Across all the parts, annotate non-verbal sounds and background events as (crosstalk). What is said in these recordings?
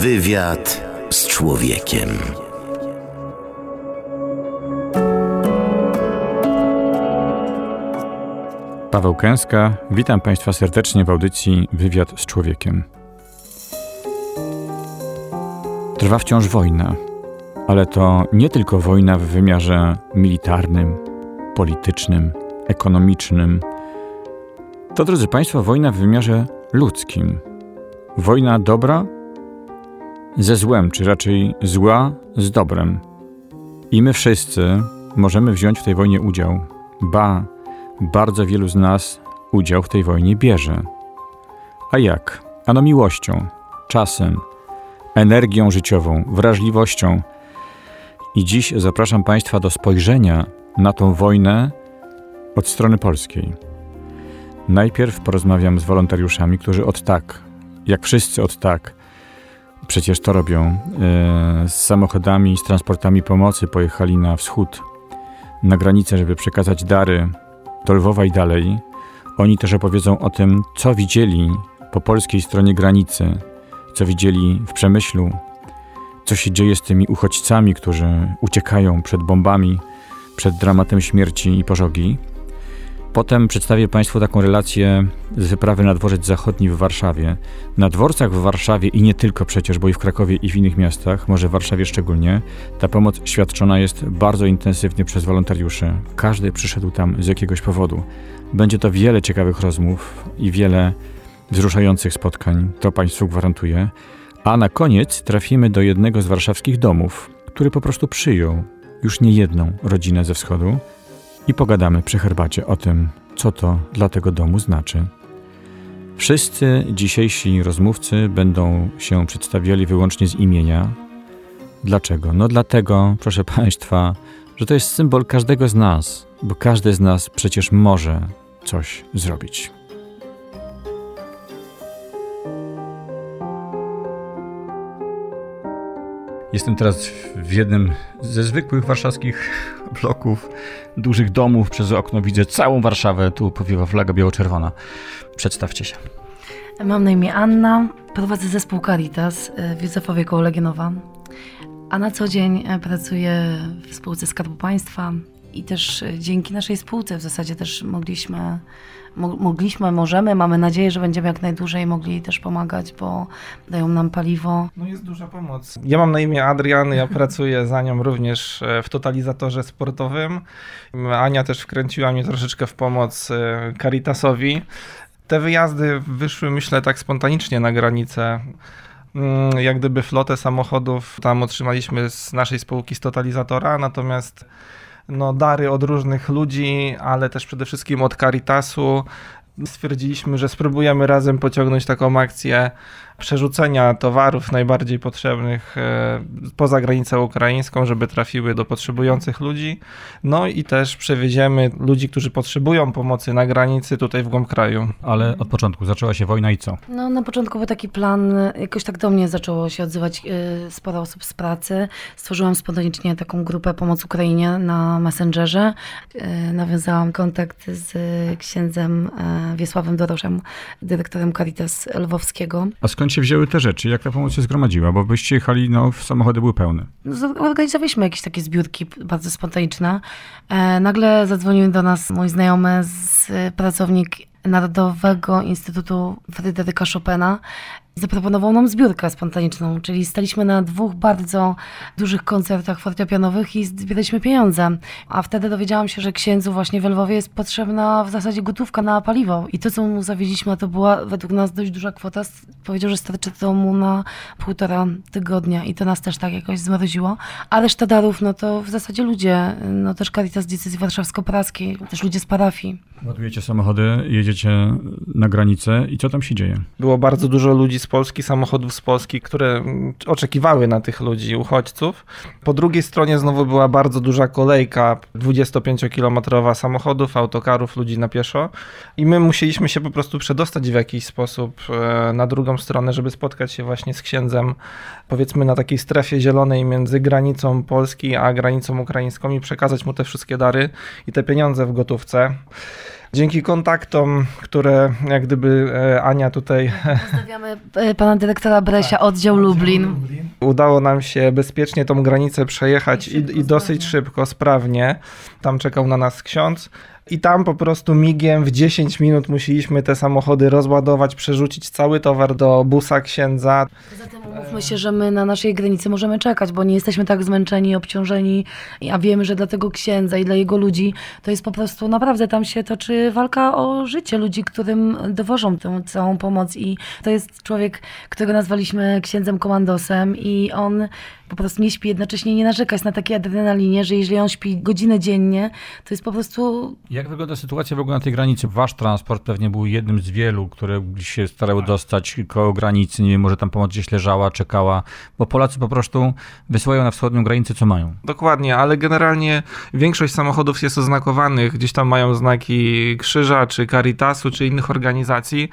Wywiad z człowiekiem. Paweł Kęska, witam Państwa serdecznie w audycji Wywiad z człowiekiem. Trwa wciąż wojna, ale to nie tylko wojna w wymiarze militarnym, politycznym, ekonomicznym. To, drodzy Państwo, wojna w wymiarze ludzkim. Wojna dobra ze złem, czy raczej zła z dobrem. I my wszyscy możemy wziąć w tej wojnie udział. Ba, bardzo wielu z nas udział w tej wojnie bierze. A jak? Ano miłością, czasem, energią życiową, wrażliwością. I dziś zapraszam Państwa do spojrzenia na tą wojnę od strony polskiej. Najpierw porozmawiam z wolontariuszami, którzy od tak, jak wszyscy od tak, przecież to robią, e, z samochodami, z transportami pomocy pojechali na wschód, na granicę, żeby przekazać dary do Lwowa i dalej. Oni też opowiedzą o tym, co widzieli po polskiej stronie granicy, co widzieli w przemyślu, co się dzieje z tymi uchodźcami, którzy uciekają przed bombami, przed dramatem śmierci i pożogi. Potem przedstawię Państwu taką relację z wyprawy na dworzec zachodni w Warszawie. Na dworcach w Warszawie i nie tylko przecież, bo i w Krakowie i w innych miastach, może w Warszawie szczególnie, ta pomoc świadczona jest bardzo intensywnie przez wolontariuszy. Każdy przyszedł tam z jakiegoś powodu. Będzie to wiele ciekawych rozmów i wiele wzruszających spotkań, to Państwu gwarantuję. A na koniec trafimy do jednego z warszawskich domów, który po prostu przyjął już nie jedną rodzinę ze wschodu i pogadamy przy herbacie o tym, co to dla tego domu znaczy. Wszyscy dzisiejsi rozmówcy będą się przedstawiali wyłącznie z imienia. Dlaczego? No dlatego, proszę Państwa, że to jest symbol każdego z nas, bo każdy z nas przecież może coś zrobić. Jestem teraz w jednym ze zwykłych warszawskich bloków, dużych domów. Przez okno widzę całą Warszawę. Tu powiewa flaga biało-czerwona. Przedstawcie się. Mam na imię Anna, prowadzę zespół Caritas w Józefowie koło Legionowa, a na co dzień pracuję w spółce Skarbu Państwa i też dzięki naszej spółce w zasadzie też mogliśmy mogliśmy, możemy, mamy nadzieję, że będziemy jak najdłużej mogli też pomagać, bo dają nam paliwo. No jest duża pomoc. Ja mam na imię Adrian, ja (laughs) pracuję za nią również e, w totalizatorze sportowym. Ania też wkręciła mnie troszeczkę w pomoc e, Caritasowi. Te wyjazdy wyszły, myślę, tak spontanicznie na granicę mm, jak gdyby flotę samochodów tam otrzymaliśmy z naszej spółki z totalizatora, natomiast no, dary od różnych ludzi, ale też przede wszystkim od Caritasu. Stwierdziliśmy, że spróbujemy razem pociągnąć taką akcję przerzucenia towarów najbardziej potrzebnych e, poza granicę ukraińską, żeby trafiły do potrzebujących ludzi. No i też przewieziemy ludzi, którzy potrzebują pomocy na granicy tutaj w głąb kraju. Ale od początku zaczęła się wojna i co? No na początku był taki plan, jakoś tak do mnie zaczęło się odzywać e, sporo osób z pracy. Stworzyłam spontanicznie taką grupę Pomoc Ukrainie na Messengerze. E, nawiązałam kontakt z księdzem Wiesławem Doroszem, dyrektorem Caritas Lwowskiego. A skąd skąd się wzięły te rzeczy? Jak ta pomoc się zgromadziła? Bo byście jechali, no samochody były pełne. Zorganizowaliśmy jakieś takie zbiórki bardzo spontaniczne. E, nagle zadzwonił do nas mój znajomy, z, pracownik Narodowego Instytutu Fryderyka Chopina zaproponował nam zbiórkę spontaniczną, czyli staliśmy na dwóch bardzo dużych koncertach fortepianowych i zbieraliśmy pieniądze. A wtedy dowiedziałam się, że księdzu właśnie w Lwowie jest potrzebna w zasadzie gotówka na paliwo. I to, co mu zawieźliśmy, to była według nas dość duża kwota. Powiedział, że starczy to mu na półtora tygodnia i to nas też tak jakoś zmroziło. A reszta darów, no to w zasadzie ludzie, no też Caritas Diecezji Warszawsko-Praskiej, też ludzie z parafii. Ładujecie samochody, jedziecie na granicę i co tam się dzieje? Było bardzo dużo ludzi z Polski, samochodów z Polski, które oczekiwały na tych ludzi, uchodźców. Po drugiej stronie znowu była bardzo duża kolejka 25-kilometrowa samochodów, autokarów, ludzi na pieszo i my musieliśmy się po prostu przedostać w jakiś sposób e, na drugą stronę, żeby spotkać się właśnie z księdzem, powiedzmy na takiej strefie zielonej między granicą Polski a granicą ukraińską i przekazać mu te wszystkie dary i te pieniądze w gotówce. Dzięki kontaktom, które jak gdyby e, Ania tutaj (laughs) Pozdrawiamy e, pana dyrektora Bresia, oddział Lublin. udało nam się bezpiecznie tą granicę przejechać i, i dosyć szybko, sprawnie. Tam czekał na nas ksiądz. I tam po prostu migiem w 10 minut musieliśmy te samochody rozładować, przerzucić cały towar do busa księdza. Zatem umówmy się, że my na naszej granicy możemy czekać, bo nie jesteśmy tak zmęczeni, obciążeni, a wiemy, że dla tego księdza i dla jego ludzi to jest po prostu naprawdę tam się toczy walka o życie ludzi, którym dowożą tę całą pomoc i to jest człowiek, którego nazwaliśmy księdzem komandosem i on po prostu nie śpi, jednocześnie nie narzekać na takiej adrenalinie, że jeżeli on śpi godzinę dziennie, to jest po prostu Jak wygląda sytuacja w ogóle na tej granicy? Wasz transport pewnie był jednym z wielu, które gdzieś się starały dostać koło granicy. Nie wiem, może tam pomoc gdzieś leżała, czekała, bo Polacy po prostu wysyłają na wschodnią granicę, co mają. Dokładnie, ale generalnie większość samochodów jest oznakowanych, gdzieś tam mają znaki Krzyża, czy Caritasu, czy innych organizacji.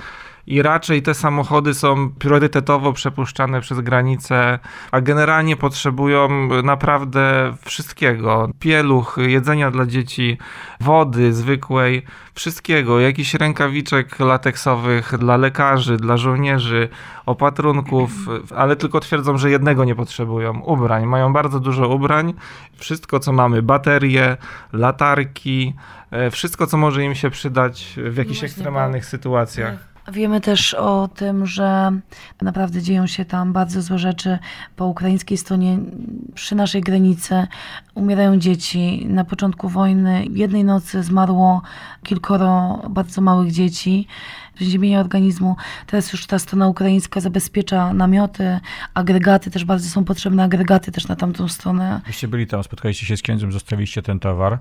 I raczej te samochody są priorytetowo przepuszczane przez granicę, a generalnie potrzebują naprawdę wszystkiego: pieluch, jedzenia dla dzieci, wody zwykłej, wszystkiego, jakichś rękawiczek lateksowych dla lekarzy, dla żołnierzy, opatrunków, ale tylko twierdzą, że jednego nie potrzebują. Ubrań. Mają bardzo dużo ubrań, wszystko co mamy: baterie, latarki, e, wszystko co może im się przydać w jakichś właśnie, ekstremalnych sytuacjach. Wiemy też o tym, że naprawdę dzieją się tam bardzo złe rzeczy po ukraińskiej stronie. Przy naszej granicy umierają dzieci. Na początku wojny jednej nocy zmarło kilkoro bardzo małych dzieci. Przeziębienie organizmu. Teraz już ta strona ukraińska zabezpiecza namioty, agregaty też bardzo są potrzebne, agregaty też na tamtą stronę. Wyście byli tam, spotkaliście się z księdzem, zostawiliście ten towar,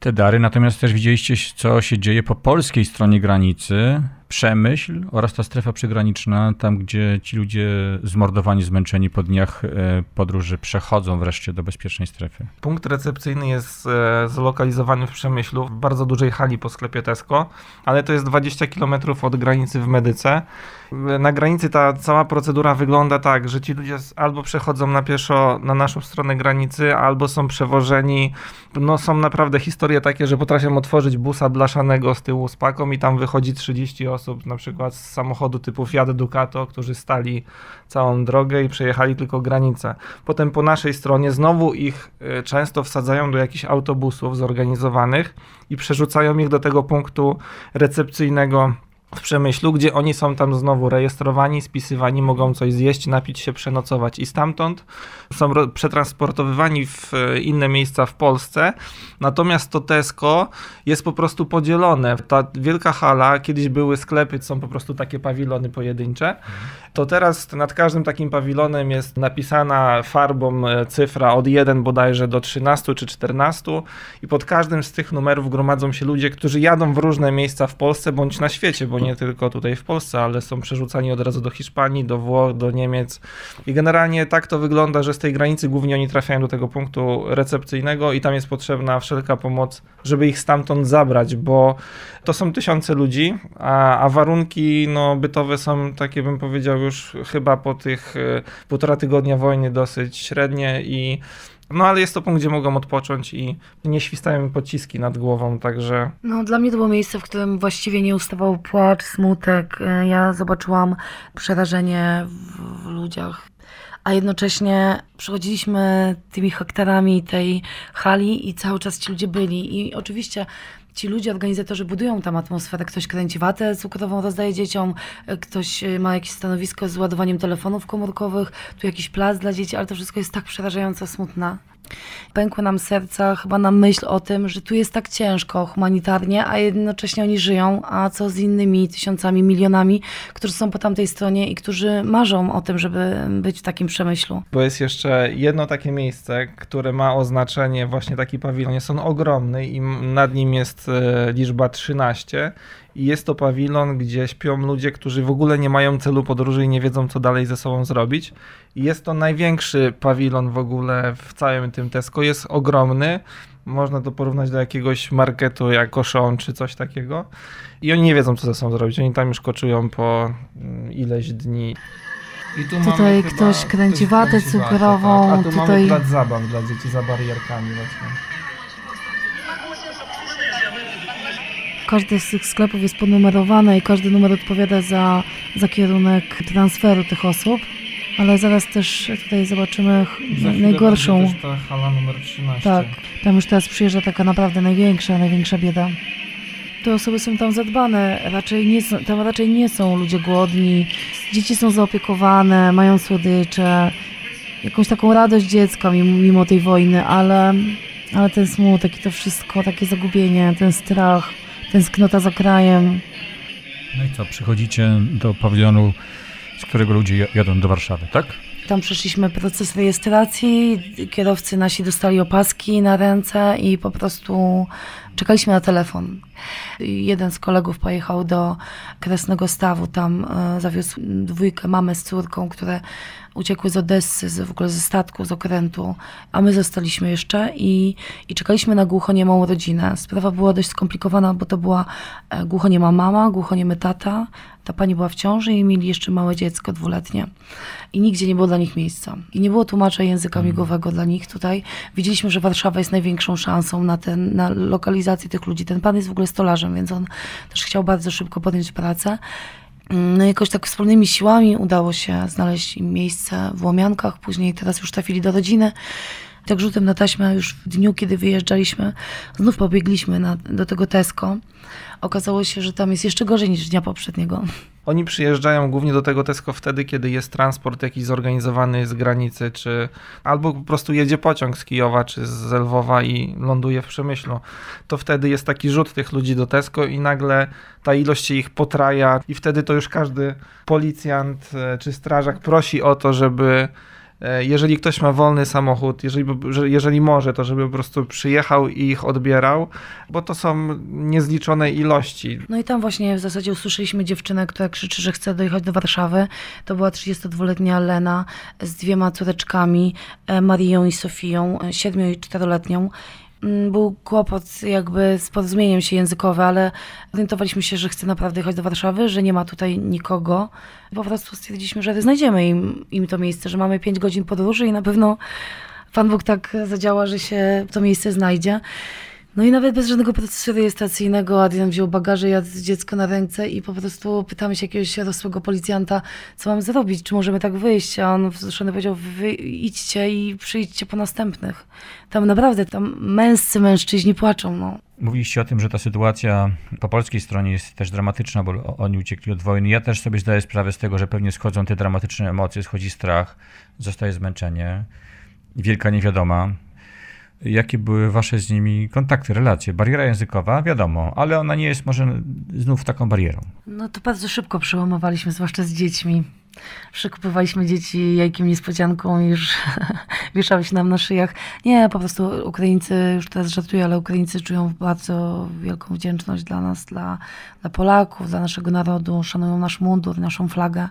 te dary, natomiast też widzieliście, co się dzieje po polskiej stronie granicy, Przemyśl oraz ta strefa przygraniczna, tam gdzie ci ludzie zmordowani, zmęczeni po dniach e, podróży przechodzą wreszcie do bezpiecznej strefy. Punkt recepcyjny jest e, zlokalizowany w Przemyślu, w bardzo dużej hali po sklepie Tesco, ale to jest 20 km od granicy w Medyce. Na granicy ta cała procedura wygląda tak, że ci ludzie albo przechodzą na pieszo na naszą stronę granicy, albo są przewożeni. No są naprawdę historie takie, że potrafią otworzyć busa blaszanego z tyłu z paką i tam wychodzi 30 osób, na przykład z samochodu typu Fiat Ducato, którzy stali całą drogę i przejechali tylko granicę. Potem po naszej stronie znowu ich y, często wsadzają do jakichś autobusów zorganizowanych i przerzucają ich do tego punktu recepcyjnego w Przemyślu, gdzie oni są tam znowu rejestrowani, spisywani, mogą coś zjeść, napić się, przenocować i stamtąd są przetransportowywani w e, inne miejsca w Polsce. Natomiast to Tesco jest po prostu podzielone. Ta wielka hala, kiedyś były sklepy, są po prostu takie pawilony pojedyncze. To teraz nad każdym takim pawilonem jest napisana farbą e, cyfra od 1 bodajże do 13 czy 14 i pod każdym z tych numerów gromadzą się ludzie, którzy jadą w różne miejsca w Polsce bądź na świecie, bo nie tylko tutaj w Polsce, ale są przerzucani od razu do Hiszpanii, do Włoch, do Niemiec. I generalnie tak to wygląda, że z tej granicy głównie oni trafiają do tego punktu recepcyjnego i tam jest potrzebna wszelka pomoc, żeby ich stamtąd zabrać, bo to są tysiące ludzi, a, a warunki no, bytowe są takie, bym powiedział, już chyba po tych e, półtora tygodnia wojny dosyć średnie i no ale jest to punkt, gdzie mogą odpocząć i nie świstają im pociski nad głową, także No, dla mnie to było miejsce, w którym właściwie nie ustawał płacz, smutek. E, Ja zobaczyłam przerażenie w, w ludziach. A jednocześnie przechodziliśmy tymi hektarami tej hali i cały czas ci ludzie byli. I oczywiście ci ludzie, organizatorzy budują tam atmosferę. Ktoś kręci watę cukrową, rozdaje dzieciom, e, ktoś e, ma jakieś stanowisko z ładowaniem telefonów komórkowych, tu jakiś plac dla dzieci, ale to wszystko jest tak przerażająco smutne. Pękły nam serca chyba na myśl o tym, że tu jest tak ciężko humanitarnie, a jednocześnie oni żyją, a co z innymi tysiącami, milionami, którzy są po tamtej stronie i którzy marzą o tym, żeby być w takim przemyślu. Bo jest jeszcze jedno takie miejsce, które ma oznaczenie właśnie taki pawilon. Jest on ogromny i nad nim jest e, liczba 13. I jest to pawilon, gdzie śpią ludzie, którzy w ogóle nie mają celu podróży i nie wiedzą, co dalej ze sobą zrobić. I jest to największy pawilon w ogóle w całym tym Tesco. Jest ogromny. Można to porównać do jakiegoś marketu jak Auchan czy coś takiego. I oni nie wiedzą, co ze sobą zrobić. Oni tam już koczują po mm, ileś dni. I tu Tutaj ktoś kręci watę cukrową, tak. A tu tutaj- mamy plac zabaw dla dzieci za barierkami właśnie. Każdy z tych sklepów jest ponumerowane i każdy numer odpowiada za, za kierunek transferu tych osób. Ale zaraz też tutaj zobaczymy najgorszą. Też ta hala numer 13. Tak, tam już teraz przyjeżdża taka naprawdę największa, największa bieda. Te osoby są tam zadbane, raczej nie są, tam raczej nie są ludzie głodni. Dzieci są zaopiekowane, mają słodycze, jakąś taką radość dziecka mimo, mimo tej wojny, ale, ale ten smutek i to wszystko, takie zagubienie, ten strach, tęsknota za krajem. No i co, przychodzicie do pawilonu, z którego ludzie jadą do Warszawy, tak? Tam przeszliśmy proces rejestracji, kierowcy nasi dostali opaski na ręce i po prostu czekaliśmy na telefon. Jeden z kolegów pojechał do Kresnego Stawu, tam e, zawiózł dwójkę, mamę z córką, które uciekły z Odessy, z, w ogóle ze statku, z okrętu, a my zostaliśmy jeszcze i, i czekaliśmy na głuchoniemą rodzinę. Sprawa była dość skomplikowana, bo to była e, głuchoniema mama, głuchoniemy tata, ta pani była w ciąży i mieli jeszcze małe dziecko dwuletnie. I nigdzie nie było dla nich miejsca. I nie było tłumacza języka migowego dla nich tutaj. Widzieliśmy, że Warszawa jest największą szansą na, ten, na lokalizację tych ludzi. Ten pan jest w ogóle stolarzem, więc on też chciał bardzo szybko podjąć pracę. No jakoś tak wspólnymi siłami udało się znaleźć im miejsce w Łomiankach, później teraz już trafili do rodziny. Tak rzutem na taśmę już w dniu, kiedy wyjeżdżaliśmy, znów pobiegliśmy na, do tego Tesco. Okazało się, że tam jest jeszcze gorzej niż dnia poprzedniego. Oni przyjeżdżają głównie do tego Tesco wtedy, kiedy jest transport jakiś zorganizowany z granicy, czy albo po prostu jedzie pociąg z Kijowa czy z Lwowa i ląduje w Przemyślu. To wtedy jest taki rzut tych ludzi do Tesco i nagle ta ilość się ich potraja i wtedy to już każdy policjant e, czy strażak prosi o to, żeby jeżeli ktoś ma wolny samochód, jeżeli, że- jeżeli może, to żeby po prostu przyjechał i ich odbierał, bo to są niezliczone ilości. No i tam właśnie w zasadzie usłyszeliśmy dziewczynę, która krzyczy, że chce dojechać do Warszawy. To była 32-letnia Lena z dwiema córeczkami, e, Marią i Sofią, e, 7 i 4-letnią. Mm, Był kłopot jakby z porozumieniem się językowe, ale orientowaliśmy się, że chce naprawdę jechać do Warszawy, że nie ma tutaj nikogo. Po prostu stwierdziliśmy, że znajdziemy im, im to miejsce, że mamy 5 godzin podróży i na pewno Pan Bóg tak zadziała, że się to miejsce znajdzie. No i nawet bez żadnego procesu rejestracyjnego Adrian wziął bagaże, jadł dziecko na ręce i po prostu pytamy się jakiegoś rosłego policjanta, co mam zrobić, czy możemy tak wyjść, a on wzruszony powiedział, wy idźcie i przyjdźcie po następnych. Tam naprawdę, tam męscy mężczyźni płaczą, no. Mówiliście o tym, że ta sytuacja po polskiej stronie jest też dramatyczna, bo oni uciekli od wojny. Ja też sobie zdaję sprawę z tego, że pewnie schodzą te dramatyczne emocje, schodzi strach, zostaje zmęczenie, wielka niewiadoma. Jakie były wasze z nimi kontakty, relacje? Bariera językowa, wiadomo, ale ona nie jest może znów taką barierą. No to bardzo szybko przełamowaliśmy, zwłaszcza z dziećmi. Przekupywaliśmy dzieci jajkiem niespodzianką już (laughs) wieszały się nam na szyjach. Nie, po prostu Ukraińcy, już teraz żartuję, ale Ukraińcy czują bardzo wielką wdzięczność dla nas, dla, dla Polaków, dla naszego narodu, szanują nasz mundur, naszą flagę.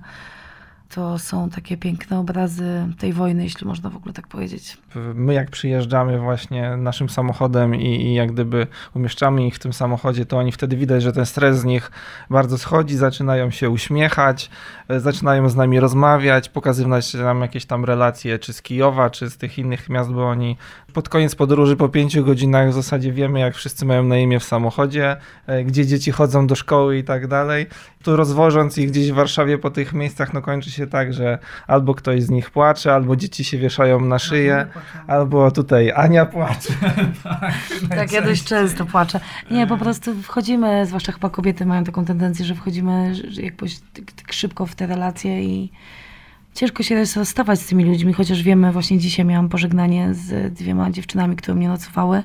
To są takie piękne obrazy tej wojny, jeśli można w ogóle tak powiedzieć. my jak przyjeżdżamy właśnie naszym samochodem i, i jak gdyby umieszczamy ich w tym samochodzie, to oni wtedy widać, że ten stres z nich bardzo schodzi, zaczynają się uśmiechać, e, zaczynają z nami rozmawiać, pokazywać nam jakieś tam relacje, czy z Kijowa, czy z tych innych miast, bo oni pod koniec podróży po pięciu godzinach w zasadzie wiemy, jak wszyscy mają na imię w samochodzie, e, gdzie dzieci chodzą do szkoły i tak dalej. Tu rozwożąc ich gdzieś w Warszawie po tych miejscach, no kończy się tak, że albo ktoś z nich płacze, albo dzieci się wieszają na szyję, albo tutaj Ania płacze. (laughs) Tak, ja dość często płaczę. Nie, po prostu wchodzimy, zwłaszcza chyba kobiety mają taką tendencję, że wchodzimy jakoś tak, tak szybko w te relacje i ciężko się jest rozstawać z tymi ludźmi, chociaż wiemy, właśnie dzisiaj miałam pożegnanie z dwiema dziewczynami, które mnie nocowały.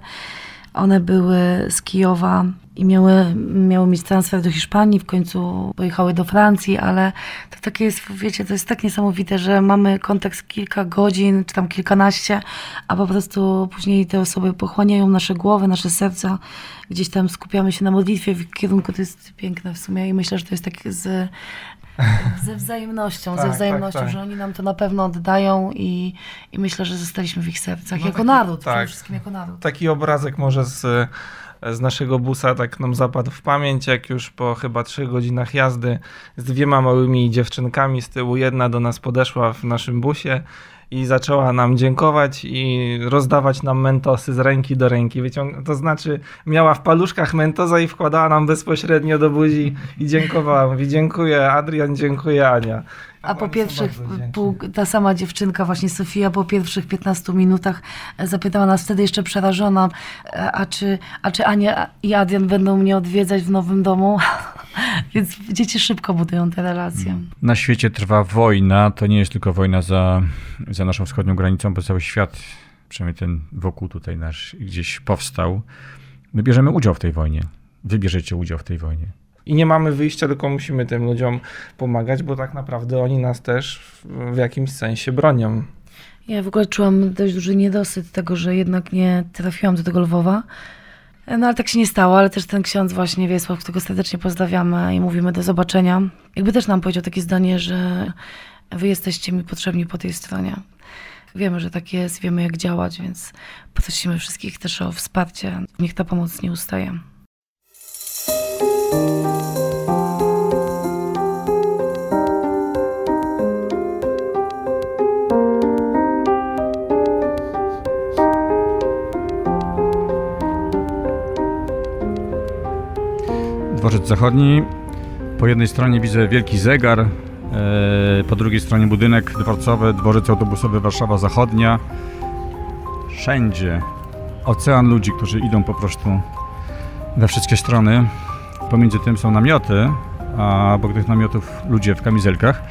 One były z Kijowa i miały, miały mieć transfer do Hiszpanii, w końcu pojechały do Francji, ale to takie jest, wiecie, to jest tak niesamowite, że mamy kontakt kilka godzin, czy tam kilkanaście, a po prostu później te osoby pochłaniają nasze głowy, nasze serca, gdzieś tam skupiamy się na modlitwie w kierunku, to jest piękne w sumie i myślę, że to jest tak z, ze wzajemnością, Tak, ze tak, wzajemnością, tak. że oni nam to na pewno oddają i, i myślę, że zostaliśmy w ich sercach, No jako taki- naród, tak. przede wszystkim jako naród. Taki obrazek może z, z naszego busa tak nam zapadł w pamięć, jak już po chyba trzech godzinach jazdy z dwiema małymi dziewczynkami z tyłu. Jedna do nas podeszła w naszym busie i zaczęła nam dziękować i rozdawać nam mentosy z ręki do ręki. To znaczy miała w paluszkach mentoza i wkładała nam bezpośrednio do buzi i dziękowała. Mówi dziękuję Adrian, dziękuję Ania. A po pierwszych, ta sama dziewczynka, właśnie Sofia, po pierwszych 15 minutach zapytała nas wtedy jeszcze przerażona, e, a czy, a czy Ania i Adrian będą mnie odwiedzać w nowym domu? (laughs) Więc dzieci szybko budują te relacje. Na świecie trwa wojna, to nie jest tylko wojna za, za naszą wschodnią granicą, bo cały świat, przynajmniej ten wokół tutaj nasz, gdzieś powstał. My bierzemy udział w tej wojnie. Wy bierzecie udział w tej wojnie. I nie mamy wyjścia, tylko musimy tym ludziom pomagać, bo tak naprawdę oni nas też w, jakimś sensie bronią. Ja w ogóle czułam dość duży niedosyt tego, że jednak nie trafiłam do tego Lwowa. No ale tak się nie stało, ale też ten ksiądz właśnie Wiesław, którego serdecznie pozdrawiamy i mówimy do zobaczenia. Jakby też nam powiedział takie zdanie, że wy jesteście mi potrzebni po tej stronie. Wiemy, że tak jest, wiemy jak działać, więc prosimy wszystkich też o wsparcie. Niech ta pomoc nie ustaje. Dworzec Zachodni. Po jednej stronie widzę wielki zegar, e, po drugiej stronie budynek dworcowy, dworzec autobusowy Warszawa Zachodnia. Wszędzie ocean ludzi, którzy idą po prostu we wszystkie strony. Pomiędzy tym są namioty, a obok tych namiotów ludzie w kamizelkach.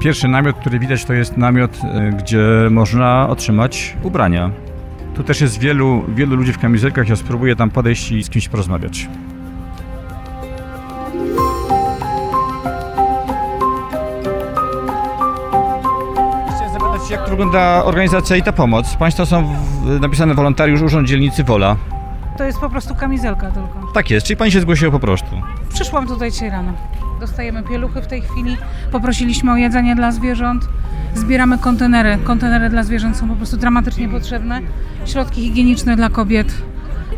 Pierwszy namiot, który widać, to jest namiot, e, gdzie można otrzymać ubrania. Tu też jest wielu, wielu ludzi w kamizelkach. Ja spróbuję tam podejść i z kimś porozmawiać. Chciałem zapytać, jak wygląda organizacja i ta pomoc? Państwo są w, napisane wolontariusz Urząd Dzielnicy Wola. To jest po prostu kamizelka tylko. Tak jest, czyli pani się zgłosiła po prostu. Przyszłam tutaj dzisiaj rano. Dostajemy pieluchy w tej chwili. Poprosiliśmy o jedzenie dla zwierząt. Zbieramy kontenery. Kontenery dla zwierząt są po prostu dramatycznie potrzebne. Środki higieniczne dla kobiet.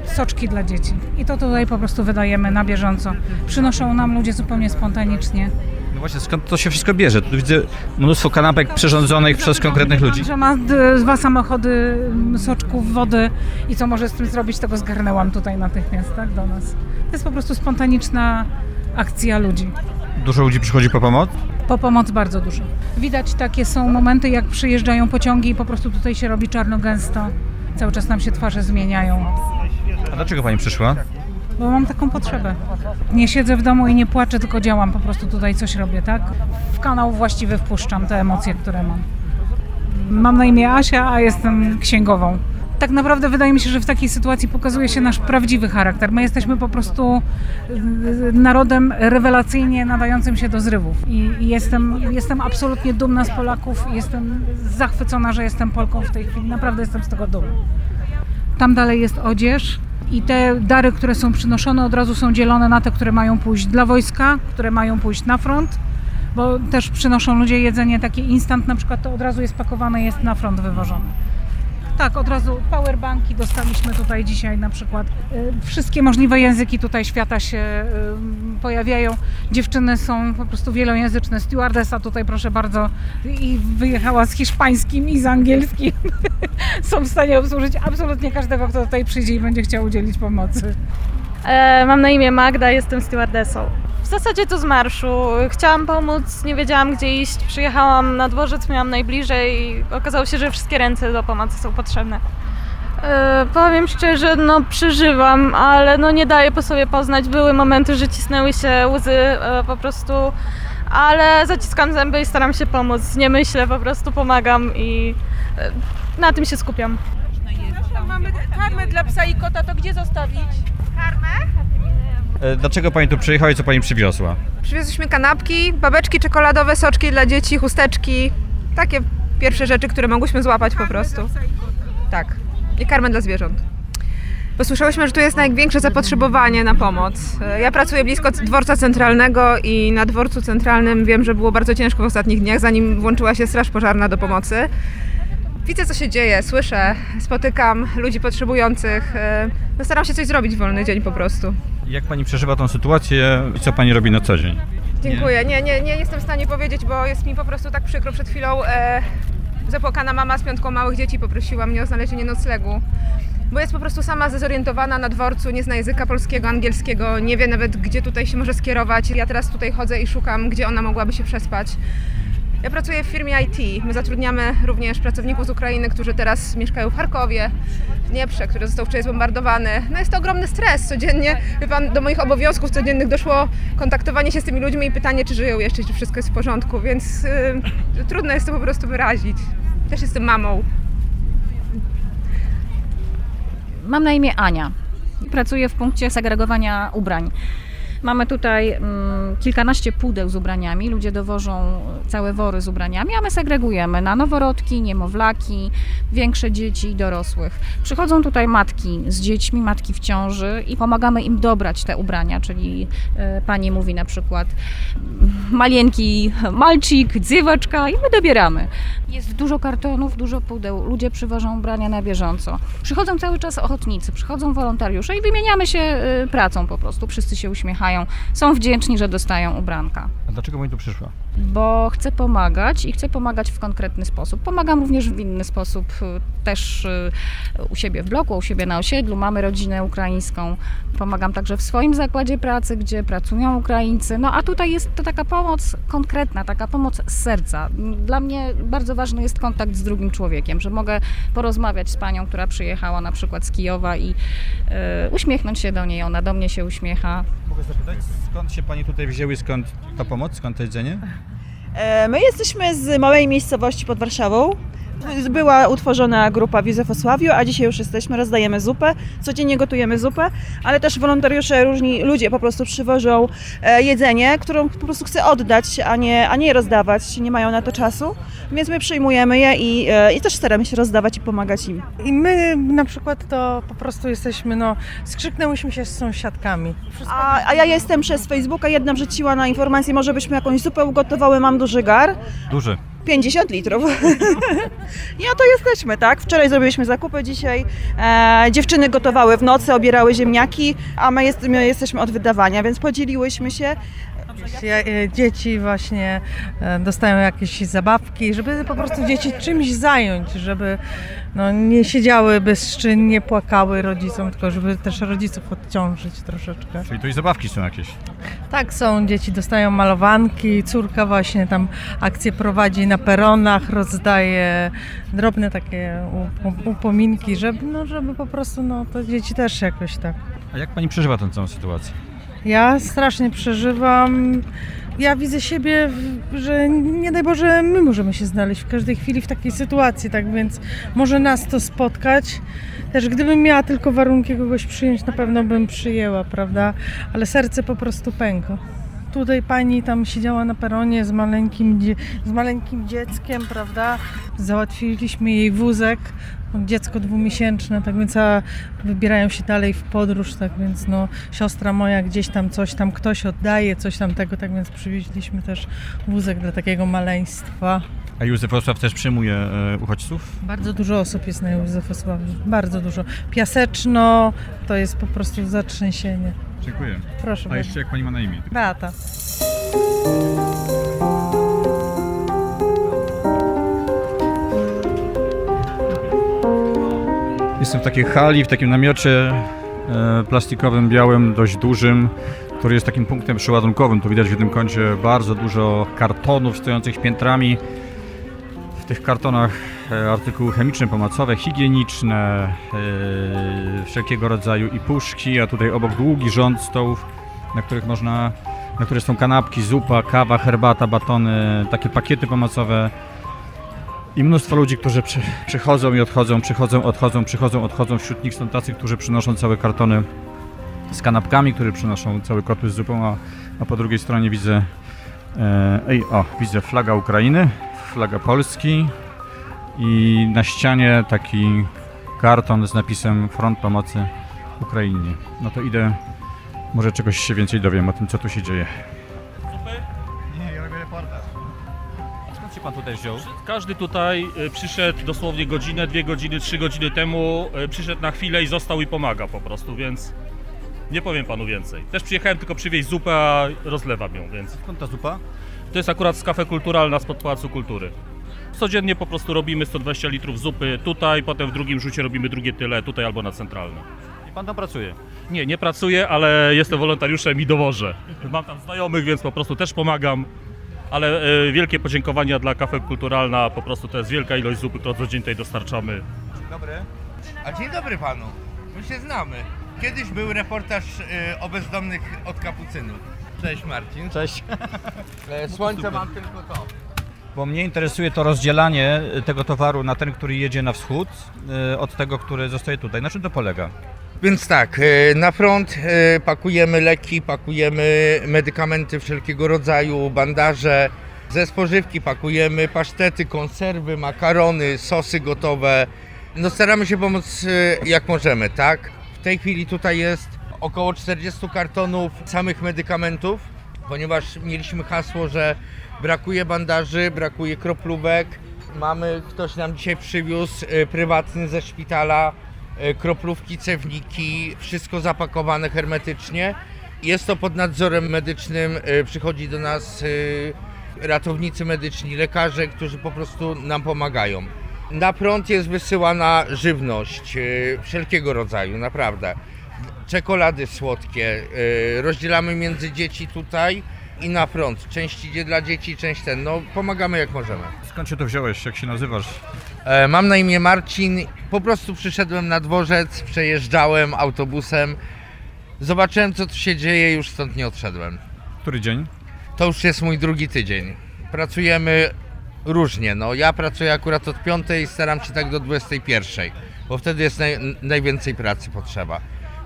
Soczki dla dzieci. I to tutaj po prostu wydajemy na bieżąco. Przynoszą nam ludzie zupełnie spontanicznie. No właśnie, skąd to się wszystko bierze? Tu widzę mnóstwo kanapek przyrządzonych przez konkretnych ludzi. Że ma d- dwa samochody mm, soczków, wody i co może z tym zrobić, tego zgarnęłam tutaj natychmiast, tak, do nas. To jest po prostu spontaniczna akcja ludzi. Dużo ludzi przychodzi po pomoc? Po pomoc bardzo dużo. Widać takie są momenty, jak przyjeżdżają pociągi i po prostu tutaj się robi czarno-gęsto. Cały czas nam się twarze zmieniają, A dlaczego pani przyszła? Bo mam taką potrzebę. Nie siedzę w domu i nie płaczę, tylko działam, po prostu tutaj coś robię, tak? W kanał właściwy wpuszczam te emocje, które mam. Mam na imię Asia, a jestem księgową. Tak naprawdę wydaje mi się, że w takiej sytuacji pokazuje się nasz prawdziwy charakter. My jesteśmy po prostu y, narodem rewelacyjnie nadającym się do zrywów. I jestem, jestem absolutnie dumna z Polaków. Jestem zachwycona, że jestem Polką w tej chwili. Naprawdę jestem z tego dumna. Tam dalej jest odzież i te dary, które są przynoszone, od razu są dzielone na te, które mają pójść dla wojska, które mają pójść na front, bo też przynoszą ludzie jedzenie takie instant, na przykład to od razu jest pakowane, jest na front wywożone. Tak, od razu powerbanki dostaliśmy tutaj dzisiaj na przykład. Y, Wszystkie możliwe języki tutaj świata się y, pojawiają. Dziewczyny są po prostu wielojęzyczne. Stewardessa tutaj proszę bardzo i wyjechała z hiszpańskim i z angielskim. (laughs) są w stanie obsłużyć absolutnie każdego, kto tutaj przyjdzie i będzie chciał udzielić pomocy. E, mam na imię Magda, jestem stewardessą. W zasadzie to z marszu. Chciałam pomóc, nie wiedziałam gdzie iść. Przyjechałam na dworzec, miałam najbliżej i okazało się, że wszystkie ręce do pomocy są potrzebne. E, powiem szczerze, no przeżywam, ale no nie daję po sobie poznać. Były momenty, że cisnęły się łzy e, po prostu, ale zaciskam zęby i staram się pomóc. Nie myślę, po prostu pomagam i e, na tym się skupiam. Mamy karmę dla psa i kota, to gdzie zostawić? E, Dlaczego pani tu przyjechała i co pani przywiozła? Przywiozliśmy kanapki, babeczki czekoladowe, soczki dla dzieci, chusteczki. Takie pierwsze rzeczy, które mogłyśmy złapać po prostu. Tak. I karmę dla zwierząt. Bo słyszałyśmy, że tu jest największe zapotrzebowanie na pomoc. E, Ja pracuję blisko dworca centralnego i na dworcu centralnym wiem, że było bardzo ciężko w ostatnich dniach, zanim włączyła się straż pożarna do pomocy. Widzę, co się dzieje, słyszę, spotykam ludzi potrzebujących. e, No staram się coś zrobić w wolny dzień po prostu. Jak pani przeżywa tą sytuację i co pani robi na co dzień? Dziękuję. Nie, nie, nie jestem w stanie powiedzieć, bo jest mi po prostu tak przykro przed chwilą. E, Zapłakana mama z piątką małych dzieci poprosiła mnie o znalezienie noclegu, bo jest po prostu sama zdezorientowana na dworcu, nie zna języka polskiego, angielskiego, nie wie nawet gdzie tutaj się może skierować. Ja teraz tutaj chodzę i szukam, gdzie ona mogłaby się przespać. Ja pracuję w firmie IT. My zatrudniamy również pracowników z Ukrainy, którzy teraz mieszkają w Charkowie, w Dnieprze, który został wczoraj zbombardowany. No jest to ogromny stres codziennie. Pan, do moich obowiązków codziennych doszło kontaktowanie się z tymi ludźmi i pytanie, czy żyją jeszcze, czy wszystko jest w porządku, więc yy, trudno jest to po prostu wyrazić. Też jestem mamą. Mam na imię Ania. Pracuję w punkcie segregowania ubrań. Mamy tutaj mm, kilkanaście pudeł z ubraniami. Ludzie dowożą całe wory z ubraniami, a my segregujemy na noworodki, niemowlaki, większe dzieci i dorosłych. Przychodzą tutaj matki z dziećmi, matki w ciąży i pomagamy im dobrać te ubrania, czyli e, pani mówi na przykład malienki, malcik, dziewaczka i my dobieramy. Jest dużo kartonów, dużo pudeł, ludzie przywożą ubrania na bieżąco. Przychodzą cały czas ochotnicy, przychodzą wolontariusze i wymieniamy się e, pracą po prostu. Wszyscy się uśmiechają, są wdzięczni, że dostają ubranka. A dlaczego pani tu przyszła? Bo chcę pomagać i chcę pomagać w konkretny sposób. Pomagam również w inny sposób, y, też y, u siebie w bloku, u siebie na osiedlu. Mamy rodzinę ukraińską. Pomagam także w swoim zakładzie pracy, gdzie pracują Ukraińcy. No a tutaj jest to taka pomoc konkretna, taka pomoc z serca. Dla mnie bardzo ważny jest kontakt z drugim człowiekiem, że mogę porozmawiać z panią, która przyjechała na przykład z Kijowa i y, uśmiechnąć się do niej, ona do mnie się uśmiecha. Mogę zapytać, skąd się pani tutaj wzięły, skąd ta pomoc, skąd to jedzenie? E, My jesteśmy z małej miejscowości pod Warszawą. Była utworzona grupa w Józefosławiu, a dzisiaj już jesteśmy, rozdajemy zupę. Codziennie gotujemy zupę, ale też wolontariusze, różni ludzie po prostu przywożą e, jedzenie, którą po prostu chcę oddać, a nie, a nie rozdawać. Nie mają na to czasu, więc my przyjmujemy je i, e, i też staramy się rozdawać i pomagać im. I my na przykład to po prostu jesteśmy, no, skrzyknęłyśmy się z sąsiadkami. A, a ja jestem przez Facebooka, jedna wrzuciła na informację, może byśmy jakąś zupę ugotowały, mam duży gar. Duży. 50 litrów. (laughs) I oto jesteśmy, tak? Wczoraj zrobiliśmy zakupy, dzisiaj e, dziewczyny gotowały w nocy, obierały ziemniaki, a my, jest, my jesteśmy od wydawania, więc podzieliłyśmy się. E, Dzieci właśnie e, dostają jakieś zabawki, żeby po prostu dzieci czymś zająć, żeby no, nie siedziały bezczynnie, płakały rodzicom, tylko żeby też rodziców odciążyć troszeczkę. Czyli to i zabawki są jakieś. Tak są, dzieci dostają malowanki, córka właśnie tam akcje prowadzi na peronach, rozdaje drobne takie upo- upominki, żeby, no, żeby po prostu no, to dzieci też jakoś tak. A jak pani przeżywa tę całą sytuację? Ja strasznie przeżywam. Ja widzę siebie, że nie daj Boże, my możemy się znaleźć w każdej chwili w takiej sytuacji, tak więc może nas to spotkać. Też gdybym miała tylko warunki kogoś przyjąć, na pewno bym przyjęła, prawda? Ale serce po prostu pęka. Tutaj pani tam siedziała na peronie z maleńkim, z maleńkim dzieckiem, prawda? Załatwiliśmy jej wózek, dziecko dwumiesięczne, tak więc a wybierają się dalej w podróż, tak więc no siostra moja gdzieś tam coś tam ktoś oddaje, coś tam tego, tak więc przywieźliśmy też wózek dla takiego maleństwa. A Józef Wrocław też przyjmuje e, uchodźców? Bardzo dużo osób jest na Józefosławiu, bardzo dużo. Piaseczno to jest po prostu zatrzęsienie. Dziękuję. Proszę A bardzo. jeszcze jak pani ma na imię? Beata. Jestem w takiej hali, w takim namiocie e, plastikowym, białym, dość dużym, który jest takim punktem przeładunkowym. Tu widać w jednym kącie bardzo dużo kartonów stojących piętrami. W tych kartonach e, artykuły chemiczne, pomocowe, higieniczne, e, wszelkiego rodzaju i puszki, a tutaj obok długi rząd stołów, na których można, na których są kanapki, zupa, kawa, herbata, batony, takie pakiety pomocowe. I mnóstwo ludzi, którzy przy, przychodzą i odchodzą, przychodzą, odchodzą, przychodzą, odchodzą. Wśród nich są tacy, którzy przynoszą całe kartony z kanapkami, którzy przynoszą całe kotły z zupą, a, a po drugiej stronie widzę, e, ej, o, widzę flaga Ukrainy, flaga Polski i na ścianie taki karton z napisem Front Pomocy Ukrainie. No to idę, może czegoś się więcej dowiem o tym, co tu się dzieje. Pan tutaj wziął? Każdy tutaj y, przyszedł dosłownie godzinę, dwie godziny, trzy godziny temu, y, przyszedł na chwilę i został i pomaga po prostu, więc nie powiem panu więcej. Też przyjechałem tylko przywieźć zupę, a rozlewam ją, więc Skąd ta zupa? to jest akurat z kafe kulturalna spod Pałacu Kultury. Codziennie po prostu robimy 120 litrów zupy tutaj, potem w drugim rzucie robimy drugie tyle tutaj albo na centralnym. I pan tam pracuje. Nie, nie pracuję, ale jestem wolontariuszem i dowożę. Mam tam znajomych, więc po prostu też pomagam. Ale e, wielkie podziękowania dla Kafe Kulturalna, po prostu to jest wielka ilość zupy, którą codziennie tutaj dostarczamy. Dobry. A dzień dobry panu. My się znamy. Kiedyś był reportaż y, o bezdomnych od kapucynów. Cześć Marcin. Cześć. (laughs) E, Słońce mam tylko to. Bo mnie interesuje to rozdzielanie tego towaru na ten, który jedzie na wschód, y, od tego, który zostaje tutaj. Na czym to polega? Więc tak, y, na front y, pakujemy leki, pakujemy medykamenty wszelkiego rodzaju, bandaże. Ze spożywki pakujemy pasztety, konserwy, makarony, sosy gotowe. No staramy się pomóc y, jak możemy, tak? W tej chwili tutaj jest około 40 kartonów samych medykamentów, ponieważ mieliśmy hasło, że brakuje bandaży, brakuje kroplówek. Mamy, ktoś nam dzisiaj przywiózł prywatny ze szpitala kroplówki, cewniki, wszystko zapakowane hermetycznie. Jest to pod nadzorem medycznym, y, przychodzi do nas y, ratownicy medyczni, lekarze, którzy po prostu nam pomagają. Na prąd jest wysyłana żywność wszelkiego rodzaju, naprawdę. Czekolady słodkie, rozdzielamy między dzieci tutaj i na front. Część idzie dla dzieci, część ten. No, pomagamy jak możemy. Skąd się to wziąłeś? Jak się nazywasz? E, Mam na imię Marcin. Po prostu przyszedłem na dworzec, przejeżdżałem autobusem. Zobaczyłem, co tu się dzieje, już stąd nie odszedłem. Który dzień? To już jest mój drugi tydzień. Pracujemy różnie. No, ja pracuję akurat od 5, staram się tak do 21, bo wtedy jest naj, najwięcej pracy potrzeba.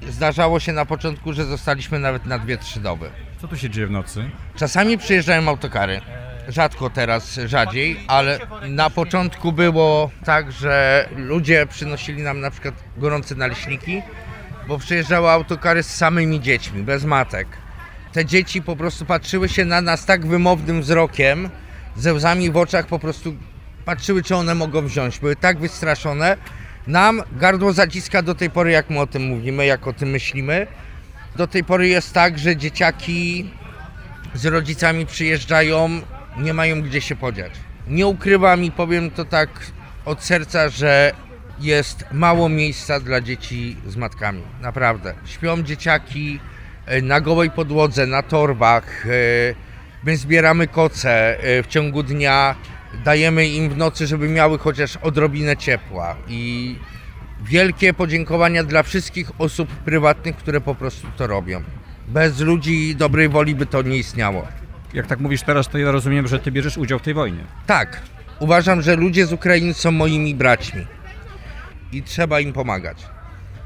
Zdarzało się na początku, że zostaliśmy nawet na 2-3 doby. Co tu się dzieje w nocy? Czasami przyjeżdżają autokary. Rzadko teraz, rzadziej, ale na początku było tak, że ludzie przynosili nam na przykład gorące naleśniki, bo przyjeżdżały autokary z samymi dziećmi, bez matek. Te dzieci po prostu patrzyły się na nas tak wymownym wzrokiem, ze łzami w oczach po prostu patrzyły, czy one mogą wziąć. Były tak wystraszone. Nam gardło zaciska do tej pory, jak my o tym mówimy, jak o tym myślimy. Do tej pory jest tak, że dzieciaki z rodzicami przyjeżdżają, nie mają gdzie się podziać. Nie ukrywam i powiem to tak od serca, że jest mało miejsca dla dzieci z matkami. Naprawdę. Śpią dzieciaki e, na gołej podłodze, na torbach. e, My zbieramy koce e, w ciągu dnia, dajemy im w nocy, żeby miały chociaż odrobinę ciepła. I wielkie podziękowania dla wszystkich osób prywatnych, które po prostu to robią. Bez ludzi dobrej woli by to nie istniało. Jak tak mówisz teraz, to ja rozumiem, że ty bierzesz udział w tej wojnie. Tak, uważam, że ludzie z Ukrainy są moimi braćmi i trzeba im pomagać.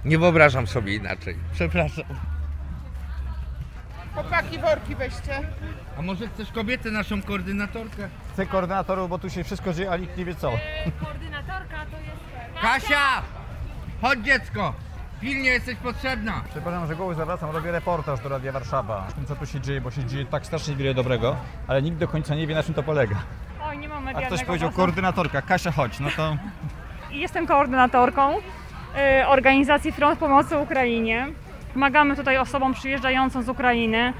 Nie wyobrażam sobie inaczej. Przepraszam. Chłopaki, worki weźcie. A może chcesz kobietę, naszą koordynatorkę? Chcę koordynatorów, bo tu się wszystko dzieje, a nikt nie wie co. Koordynatorka to jest... Kasia! Chodź dziecko! Pilnie jesteś potrzebna! Przepraszam, że goły zawracam, robię reportaż do Radia Warszawa. O tym, co tu się dzieje, bo się dzieje tak strasznie wiele dobrego, ale nikt do końca nie wie, na czym to polega. Oj, nie mam A medialnego ktoś powiedział głosu. koordynatorka, Kasia chodź, no to... Jestem koordynatorką y, organizacji Front Pomocy Ukrainie. Pomagamy tutaj osobom przyjeżdżającym z Ukrainy,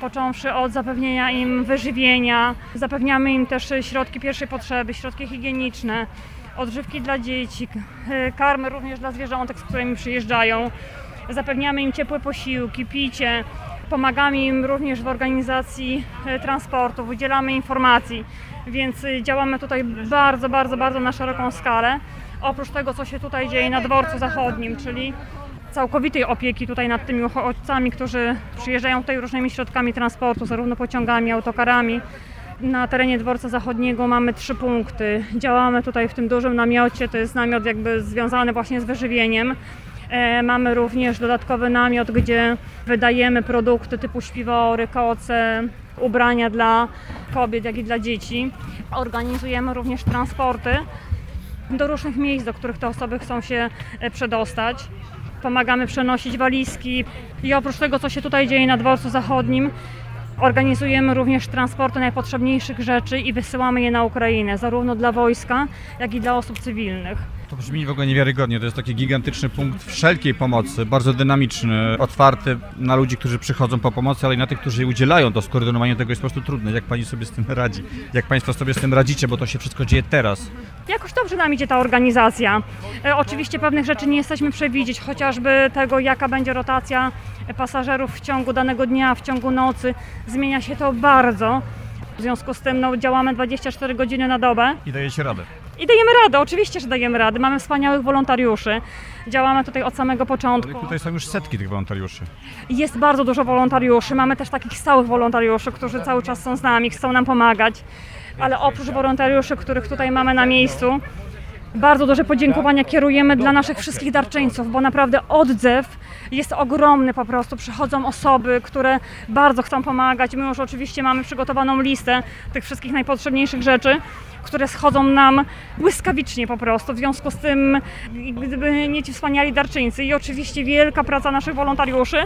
począwszy od zapewnienia im wyżywienia, zapewniamy im też środki pierwszej potrzeby, środki higieniczne, odżywki dla dzieci, karmy również dla zwierzątek, z którymi przyjeżdżają. Zapewniamy im ciepłe posiłki, picie. Pomagamy im również w organizacji e, transportu, udzielamy informacji, więc y, działamy tutaj bardzo, bardzo, bardzo na szeroką skalę. Oprócz tego, co się tutaj dzieje na dworcu zachodnim, czyli całkowitej opieki tutaj nad tymi uchodźcami, którzy przyjeżdżają tutaj różnymi środkami transportu, zarówno pociągami, autokarami. Na terenie dworca zachodniego mamy trzy punkty. Działamy tutaj w tym dużym namiocie, to jest namiot jakby związany właśnie z wyżywieniem. E, Mamy również dodatkowy namiot, gdzie wydajemy produkty typu śpiwory, koce, ubrania dla kobiet, jak i dla dzieci. Organizujemy również transporty do różnych miejsc, do których te osoby chcą się e, przedostać. Pomagamy przenosić walizki i oprócz tego, co się tutaj dzieje na dworcu zachodnim, organizujemy również transporty najpotrzebniejszych rzeczy i wysyłamy je na Ukrainę, zarówno dla wojska, jak i dla osób cywilnych. To brzmi w ogóle niewiarygodnie. To jest taki gigantyczny punkt wszelkiej pomocy, bardzo dynamiczny, otwarty na ludzi, którzy przychodzą po pomocy, ale i na tych, którzy jej udzielają. To skoordynowanie tego jest po prostu trudne. Jak pani sobie z tym radzi? Jak państwo sobie z tym radzicie, bo to się wszystko dzieje teraz? Jakoś dobrze nam idzie ta organizacja. E, oczywiście pewnych rzeczy nie jesteśmy przewidzieć, chociażby tego, jaka będzie rotacja pasażerów w ciągu danego dnia, w ciągu nocy. Zmienia się to bardzo. W związku z tym no, działamy 24 godziny na dobę. I dajecie radę. I dajemy radę, oczywiście, że dajemy radę. Mamy wspaniałych wolontariuszy. Działamy tutaj od samego Ale początku. tutaj są już setki tych wolontariuszy. Jest bardzo dużo wolontariuszy. Mamy też takich stałych wolontariuszy, którzy cały czas są z nami, chcą nam pomagać. Ale oprócz wolontariuszy, których tutaj mamy na miejscu, bardzo duże podziękowania kierujemy dla naszych wszystkich darczyńców, bo naprawdę odzew jest ogromny po prostu. Przychodzą osoby, które bardzo chcą pomagać. My już oczywiście mamy przygotowaną listę tych wszystkich najpotrzebniejszych rzeczy, które schodzą nam błyskawicznie po prostu. W związku z tym, gdyby nie ci wspaniali darczyńcy i oczywiście wielka praca naszych wolontariuszy,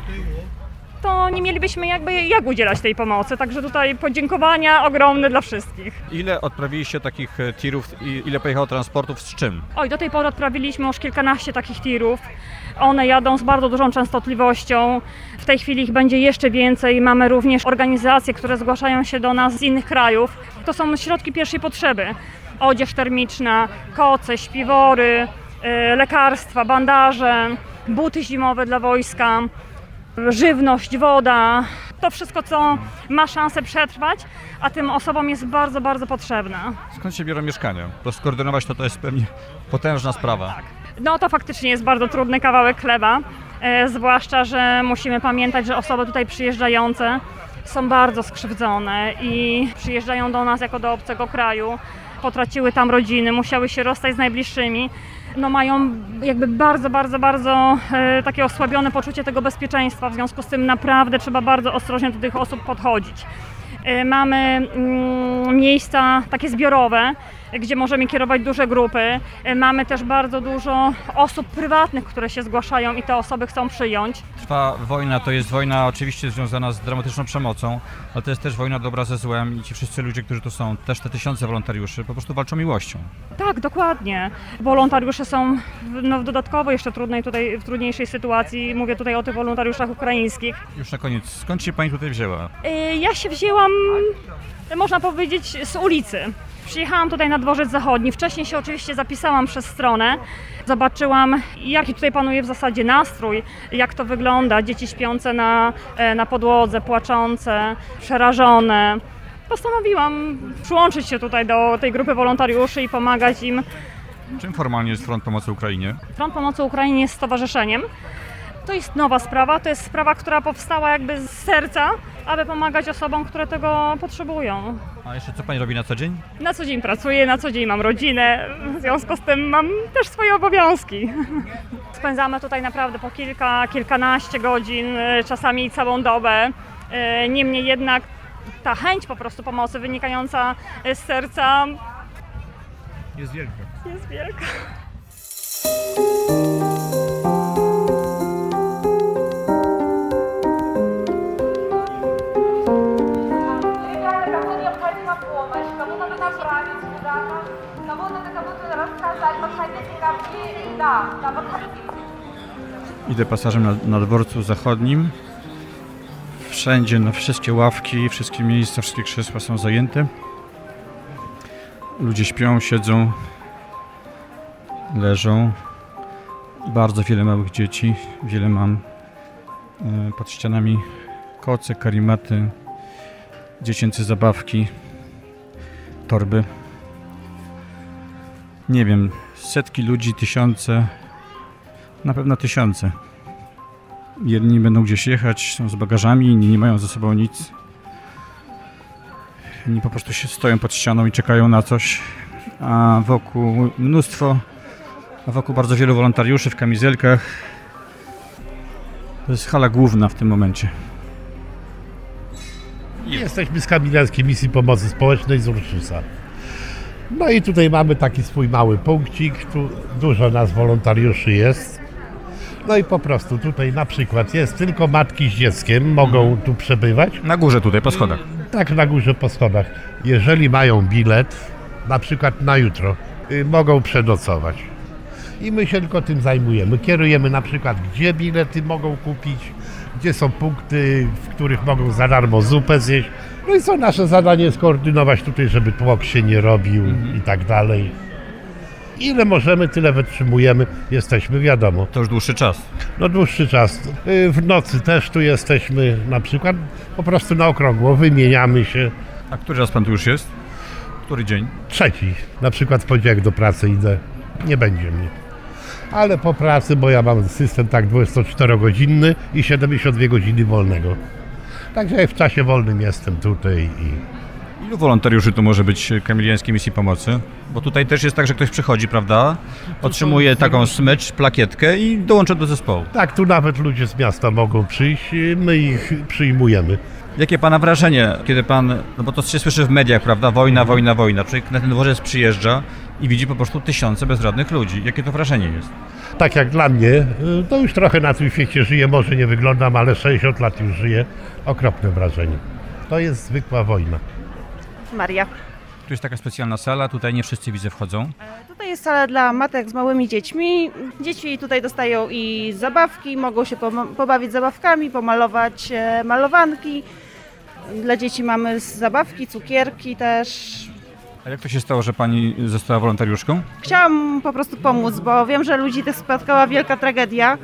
to nie mielibyśmy jakby jak udzielać tej pomocy. Także tutaj podziękowania ogromne dla wszystkich. Ile odprawiliście takich e, tirów i ile pojechało transportów z czym? Oj, do tej pory odprawiliśmy już kilkanaście takich tirów. One jadą z bardzo dużą częstotliwością. W tej chwili ich będzie jeszcze więcej. Mamy również organizacje, które zgłaszają się do nas z innych krajów. To są środki pierwszej potrzeby. Odzież termiczna, koce, śpiwory, y, lekarstwa, bandaże, buty zimowe dla wojska, żywność, woda. To wszystko, co ma szansę przetrwać, a tym osobom jest bardzo, bardzo potrzebne. Skąd się biorą mieszkania? To skoordynować to, to jest pewnie potężna sprawa. No to faktycznie jest bardzo trudny kawałek chleba, zwłaszcza, że musimy pamiętać, że osoby tutaj przyjeżdżające są bardzo skrzywdzone i przyjeżdżają do nas jako do obcego kraju, potraciły tam rodziny, musiały się rozstać z najbliższymi. No mają jakby bardzo, bardzo, bardzo e, takie osłabione poczucie tego bezpieczeństwa, w związku z tym naprawdę trzeba bardzo ostrożnie do tych osób podchodzić. E, Mamy mm, miejsca takie zbiorowe, gdzie możemy kierować duże grupy. E, Mamy też bardzo dużo osób prywatnych, które się zgłaszają i te osoby chcą przyjąć. Trwa wojna, to jest wojna oczywiście związana z dramatyczną przemocą, ale to jest też wojna dobra ze złem i ci wszyscy ludzie, którzy tu są, też te tysiące wolontariuszy, po prostu walczą miłością. Tak, dokładnie. Wolontariusze są w, no, w dodatkowo jeszcze trudnej tutaj, w trudniejszej sytuacji. Mówię tutaj o tych wolontariuszach ukraińskich. Już na koniec, skąd się pani tutaj wzięła? E, Ja się wzięłam, można powiedzieć, z ulicy. Przyjechałam tutaj na dworzec zachodni. Wcześniej się oczywiście zapisałam przez stronę. Zobaczyłam, jaki tutaj panuje w zasadzie nastrój, jak to wygląda. Dzieci śpiące na, e, na podłodze, płaczące, przerażone. Postanowiłam przyłączyć się tutaj do tej grupy wolontariuszy i pomagać im. Czym formalnie jest Front Pomocy Ukrainie? Front Pomocy Ukrainie jest stowarzyszeniem. To jest nowa sprawa, to jest sprawa, która powstała jakby z serca, aby pomagać osobom, które tego potrzebują. A jeszcze co pani robi na co dzień? Na co dzień pracuję, na co dzień mam rodzinę, w związku z tym mam też swoje obowiązki. Spędzamy tutaj naprawdę po kilka, kilkanaście godzin, e, czasami całą dobę. E, Niemniej jednak ta chęć po prostu pomocy wynikająca z serca Jest wielka. jest wielka. Idę pasażem na, na dworcu zachodnim. Wszędzie, na wszystkie ławki, wszystkie miejsca, wszystkie krzesła są zajęte. Ludzie śpią, siedzą, leżą. Bardzo wiele małych dzieci. Wiele mam e, pod ścianami koce, karimaty, dziecięce zabawki, torby. Nie wiem, setki ludzi, tysiące, na pewno tysiące. Jedni będą gdzieś jechać, są z bagażami, inni nie mają ze sobą nic. Inni po prostu się stoją pod ścianą i czekają na coś, a wokół mnóstwo, a wokół bardzo wielu wolontariuszy w kamizelkach. To jest hala główna w tym momencie. Jesteśmy z Kamilerskiej Misji Pomocy Społecznej z Urszusa. No i tutaj mamy taki swój mały punkcik, tu dużo nas wolontariuszy jest. No i po prostu tutaj na przykład jest tylko matki z dzieckiem, mogą tu przebywać. Na górze tutaj, po schodach. Tak, na górze po schodach. Jeżeli mają bilet, na przykład na jutro, y, mogą przenocować. I my się tylko tym zajmujemy. Kierujemy na przykład, gdzie bilety mogą kupić, gdzie są punkty, w których mogą za darmo zupę zjeść. No i co nasze zadanie skoordynować tutaj, żeby tłok się nie robił i tak dalej. Ile możemy, tyle wytrzymujemy. Jesteśmy, wiadomo. To już dłuższy czas. No dłuższy czas. Y, W nocy też tu jesteśmy na przykład po prostu na okrągło, wymieniamy się. A który raz pan tu już jest? Który dzień? Trzeci. Na przykład w poniedziałek do pracy idę. Nie będzie mnie. Ale po pracy, bo ja mam system tak 24-godzinny i 72 godziny wolnego. Także ja w czasie wolnym jestem tutaj i Ilu wolontariuszy tu może być Kamiliańskiej Misji Pomocy? Bo tutaj też jest tak, że ktoś przychodzi, prawda? Otrzymuje taką smycz, plakietkę i dołącza do zespołu. tak, tu nawet ludzie z miasta mogą przyjść, i my ich przyjmujemy. Jakie pana wrażenie, kiedy pan, no bo to się słyszy w mediach, prawda? Wojna, wojna, wojna. Człowiek na ten dworzec przyjeżdża i widzi po prostu tysiące bezradnych ludzi. Jakie to wrażenie jest? Tak jak dla mnie, y, to już trochę na tym świecie żyję, może nie wyglądam, ale 60 lat już żyję. Okropne wrażenie. To jest zwykła wojna. Maria. Tu jest taka specjalna sala, tutaj nie wszyscy widzę wchodzą. Tutaj jest sala dla matek z małymi dziećmi. Dzieci tutaj dostają i zabawki, mogą się pobawić zabawkami, pomalować e, malowanki. Dla dzieci mamy zabawki, cukierki też. A jak to się stało, że pani została wolontariuszką? Chciałam po prostu pomóc, bo wiem, że ludzi tych spotkała wielka tragedia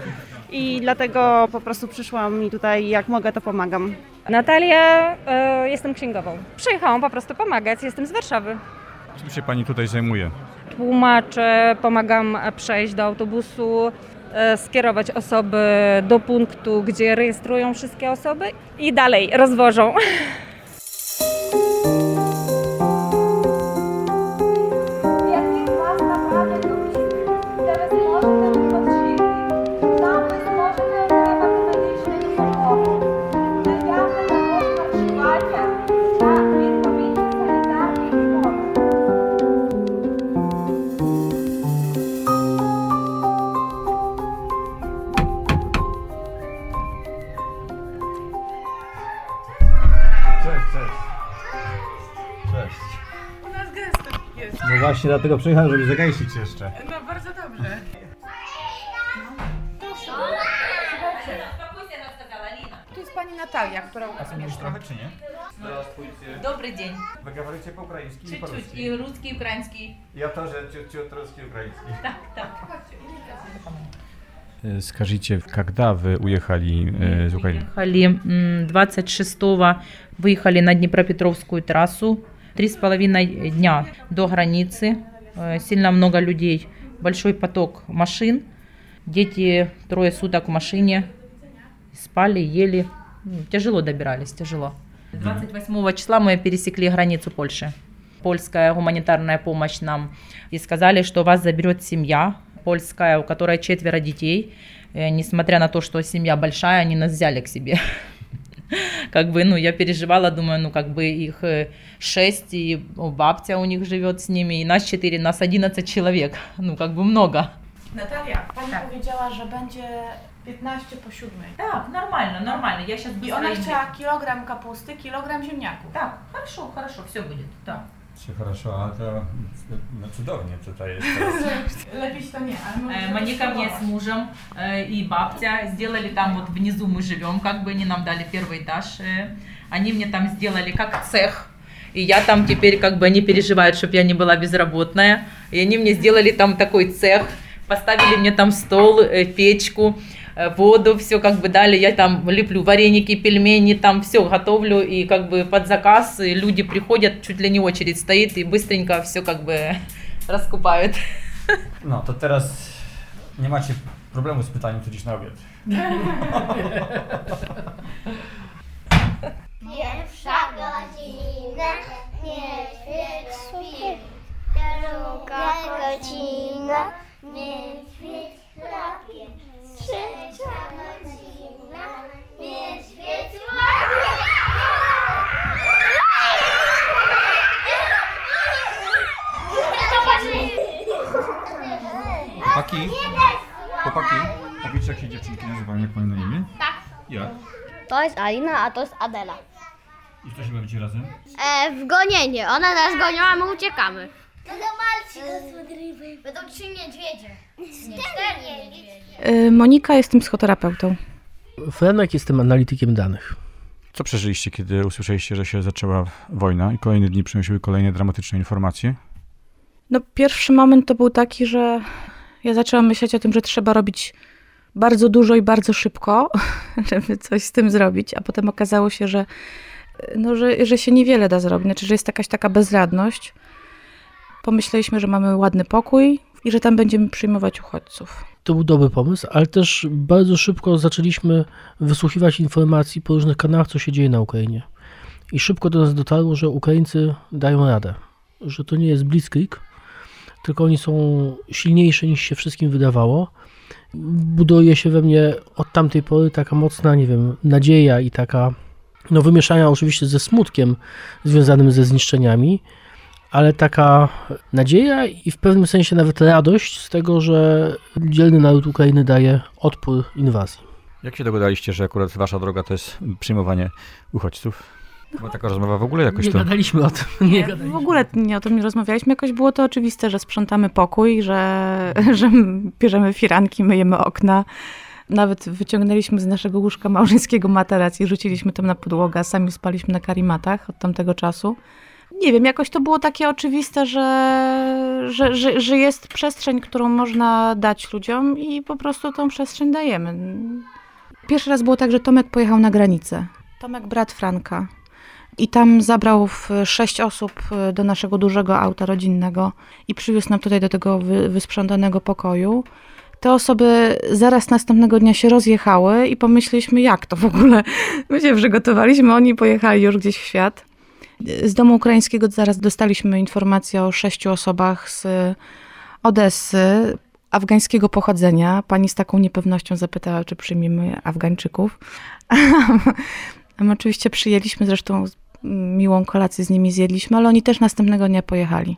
i dlatego po prostu przyszłam i tutaj jak mogę to pomagam. Natalia, e, jestem księgową. Przyjechałam po prostu pomagać, jestem z Warszawy. Czym się pani tutaj zajmuje? Tłumaczę, pomagam przejść do autobusu, e, skierować osoby do punktu, gdzie rejestrują wszystkie osoby i dalej rozwożą. (laughs) właśnie dlatego przyjechałem, żeby zagęścić jeszcze. No bardzo dobrze. Tu jest pani Natalia, która u nas mieszka. trochę czy nie? Добрый день. Вы говорите по-украински или Чуть-чуть. по-русски? И русский, и украинский. Я тоже чуть-чуть русский украинский. Так, так. Скажите, когда вы уехали э, из Украины? Приехали м, 26-го, выехали на Днепропетровскую трассу. Три с половиной дня до границы. Э, Сильно много людей, большой поток машин. Дети трое суток в машине. Спали, ели. М, Тяжело добирались, тяжело. 28 числа мы пересекли границу Польши. Польская гуманитарная помощь нам и сказали, что вас заберет семья польская, у которой четверо детей. Э, Несмотря на то, что семья большая, они нас взяли к себе. (laughs) (laughs) Как бы, ну, я переживала, думаю, ну, как бы их э, шесть, и бабтя у них живет с ними, и нас четыре, нас 11 человек. (laughs) Ну, как бы много. Natalia, pani powiedziała, że będzie 15 po 7. Так, нормально, нормально. Я сейчас I ona chciała kilogram kapusty, kilogram ziemniaków. Так, хорошо, хорошо, все будет. Да. Все хорошо, а to no cudownie jest Lepiej to nie, ale może Мы ко мне с мужем э, и бабтя сделали там вот внизу мы живем, как бы они нам дали первый этаж. э, Они мне там сделали как цех. И я там теперь как бы они переживают, чтобы я не была безработная. И они мне сделали там такой цех, поставили мне там стол, э, печку, воду, все как бы дали. Я там леплю вареники, пельмени, там все готовлю. И как бы под заказ и люди приходят, чуть ли не очередь стоит, и быстренько все как бы (laughs) раскупают. No to teraz nie macie problemu z pytaniem, co dziś na obiad. Pierwsza godzina, niedźwiedź śpi. Druga godzina, niedźwiedź chrapie. Trzecia godzina, niedźwiedź łapie. Chłopaki, chłopaki, powiedzcie jak się dziewczynki nazywają, jak mają na imię? Tak. Jak? To jest Alina, a to jest Adela. I co się bawicie razem? E, w gonienie. One nas gonią, a my uciekamy. To normalnie to są ryby. Będą trzy niedźwiedzie. Nie, cztery niedźwiedzie. Monika, jestem psychoterapeutą. Franek, jestem analitykiem danych. Co przeżyliście, kiedy usłyszeliście, że się zaczęła wojna i kolejne dni przynosiły kolejne dramatyczne informacje? No, pierwszy moment to był taki, że ja zaczęłam myśleć o tym, że trzeba robić bardzo dużo i bardzo szybko, (laughs) żeby coś z tym zrobić, a potem okazało się, że, no, że, że się niewiele da zrobić, znaczy, że jest jakaś taka bezradność. Pomyśleliśmy, że mamy ładny pokój i że tam będziemy przyjmować uchodźców. To był dobry pomysł, ale też bardzo szybko zaczęliśmy wysłuchiwać informacji po różnych kanałach, co się dzieje na Ukrainie. I szybko do nas dotarło, że Ukraińcy dają radę, że to nie jest blitzkrieg, tylko oni są silniejsi niż się wszystkim wydawało. Buduje się we mnie od tamtej pory taka mocna, nie wiem, nadzieja i taka, no wymieszania oczywiście ze smutkiem związanym ze zniszczeniami, ale taka nadzieja i w pewnym sensie nawet radość z tego, że dzielny naród Ukrainy daje odpór inwazji. Jak się dogadaliście, że akurat wasza droga to jest przyjmowanie uchodźców? Bo taka rozmowa w ogóle jakoś Nie to... gadaliśmy o tym. Nie Nie, gadaliśmy. w ogóle nie o tym nie rozmawialiśmy. Jakoś było to oczywiste, że sprzątamy pokój, że, (laughs) że bierzemy firanki, myjemy okna. Nawet wyciągnęliśmy z naszego łóżka małżeńskiego materac i rzuciliśmy tam na podłogę, sami spaliśmy na karimatach od tamtego czasu. Nie wiem, jakoś to było takie oczywiste, że, że, że, że jest przestrzeń, którą można dać ludziom i po prostu tą przestrzeń dajemy. Pierwszy raz było tak, że Tomek pojechał na granicę. Tomek, brat Franka. I tam zabrał sześć osób e, do naszego dużego auta rodzinnego i przywiózł nam tutaj do tego wy, wysprzątanego pokoju. Te osoby zaraz następnego dnia się rozjechały i pomyśleliśmy, jak to w ogóle. (laughs) My się przygotowaliśmy, oni pojechali już gdzieś w świat. Z domu ukraińskiego zaraz dostaliśmy informację o sześciu osobach z Odessy, afgańskiego pochodzenia. Pani z taką niepewnością zapytała, czy przyjmiemy Afgańczyków. (laughs) My oczywiście przyjęliśmy, zresztą miłą kolację z nimi zjedliśmy, ale oni też następnego dnia pojechali.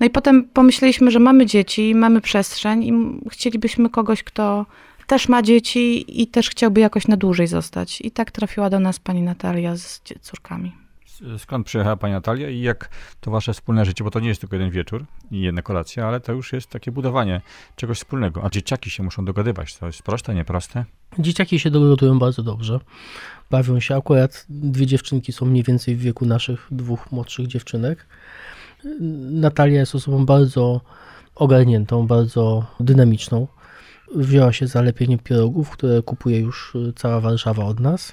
No i potem pomyśleliśmy, że mamy dzieci, mamy przestrzeń i chcielibyśmy kogoś, kto też ma dzieci i też chciałby jakoś na dłużej zostać. I tak trafiła do nas pani Natalia z córkami. Skąd przyjechała pani Natalia i jak to wasze wspólne życie, bo to nie jest tylko jeden wieczór i jedna kolacja, ale to już jest takie budowanie czegoś wspólnego. A dzieciaki się muszą dogadywać. To jest proste, nieproste? Dzieciaki się dogadują bardzo dobrze. Bawią się. Akurat dwie dziewczynki są mniej więcej w wieku naszych dwóch młodszych dziewczynek. Natalia jest osobą bardzo ogarniętą, bardzo dynamiczną. Wzięła się za lepienie pierogów, które kupuje już y, cała Warszawa od nas.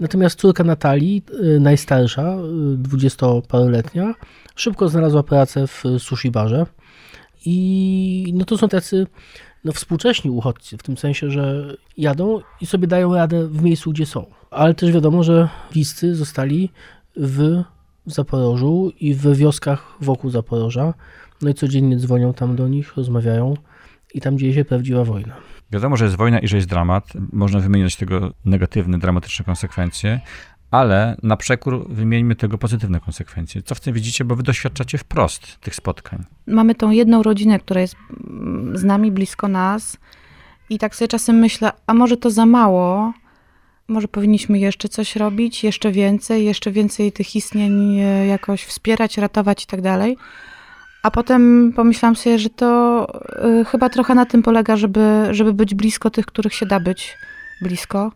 Natomiast córka Natalii, y, najstarsza, y, dwudziestoparoletnia, szybko znalazła pracę w sushi barze. I no to są tacy no, współcześni uchodźcy, w tym sensie, że jadą i sobie dają radę w miejscu, gdzie są. Ale też wiadomo, że wiscy zostali w Zaporożu i w wioskach wokół Zaporoża. No i codziennie dzwonią tam do nich, rozmawiają i tam dzieje się prawdziwa wojna. Wiadomo, że jest wojna i że jest dramat. Można wymieniać tego negatywne, dramatyczne konsekwencje, ale na przekór wymieńmy tego pozytywne konsekwencje. Co w tym widzicie, bo wy doświadczacie wprost tych spotkań. Mamy tą jedną rodzinę, która jest mm, z nami, blisko nas i tak sobie czasem myślę, a może to za mało, może powinniśmy jeszcze coś robić, jeszcze więcej, jeszcze więcej tych istnień e, jakoś wspierać, ratować i tak dalej. A potem pomyślałam sobie, że to y, chyba trochę na tym polega, żeby, żeby być blisko tych, których się da być blisko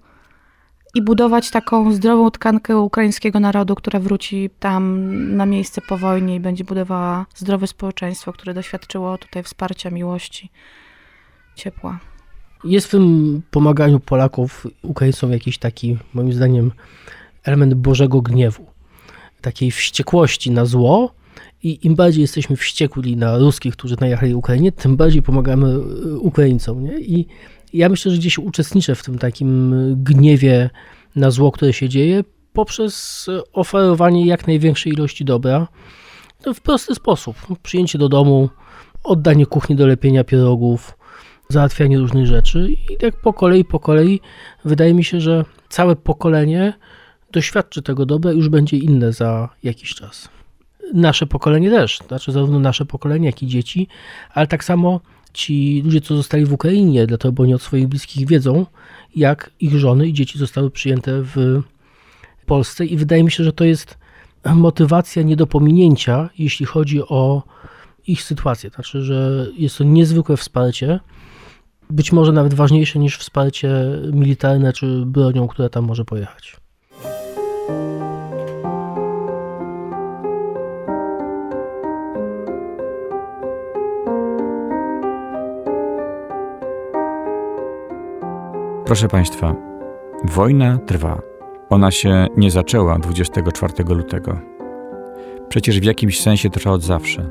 i budować taką zdrową tkankę ukraińskiego narodu, która wróci tam na miejsce po wojnie i będzie budowała zdrowe społeczeństwo, które doświadczyło tutaj wsparcia, miłości, ciepła. Jest w tym pomaganiu Polaków Ukraińcom jakiś taki, moim zdaniem, element Bożego gniewu, takiej wściekłości na zło. I im bardziej jesteśmy wściekli na ruskich, którzy najechali Ukrainie, tym bardziej pomagamy y, Ukraińcom. Nie? I ja myślę, że gdzieś uczestniczę w tym takim gniewie na zło, które się dzieje, poprzez oferowanie jak największej ilości dobra w prosty sposób. Przyjęcie do domu, oddanie kuchni do lepienia pierogów, załatwianie różnych rzeczy i tak po kolei, po kolei wydaje mi się, że całe pokolenie doświadczy tego dobra i już będzie inne za jakiś czas. Nasze pokolenie też, znaczy zarówno nasze pokolenie, jak i dzieci, ale tak samo ci ludzie, co zostali w Ukrainie, dlatego bo oni od swoich bliskich wiedzą, jak ich żony i dzieci zostały przyjęte w Polsce i wydaje mi się, że to jest motywacja nie do pominięcia, jeśli chodzi o ich sytuację. Znaczy, że jest to niezwykłe wsparcie, być może nawet ważniejsze niż wsparcie militarne czy bronią, która tam może pojechać. Proszę Państwa, wojna trwa. Ona się nie zaczęła 24 lutego. Przecież w jakimś sensie trwa od zawsze.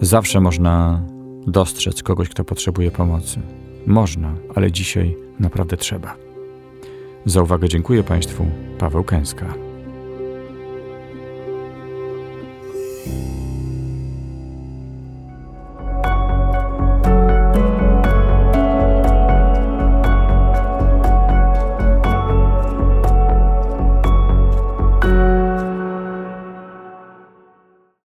Zawsze można dostrzec kogoś, kto potrzebuje pomocy. Można, ale dzisiaj naprawdę trzeba. Za uwagę dziękuję Państwu. Paweł Kęska.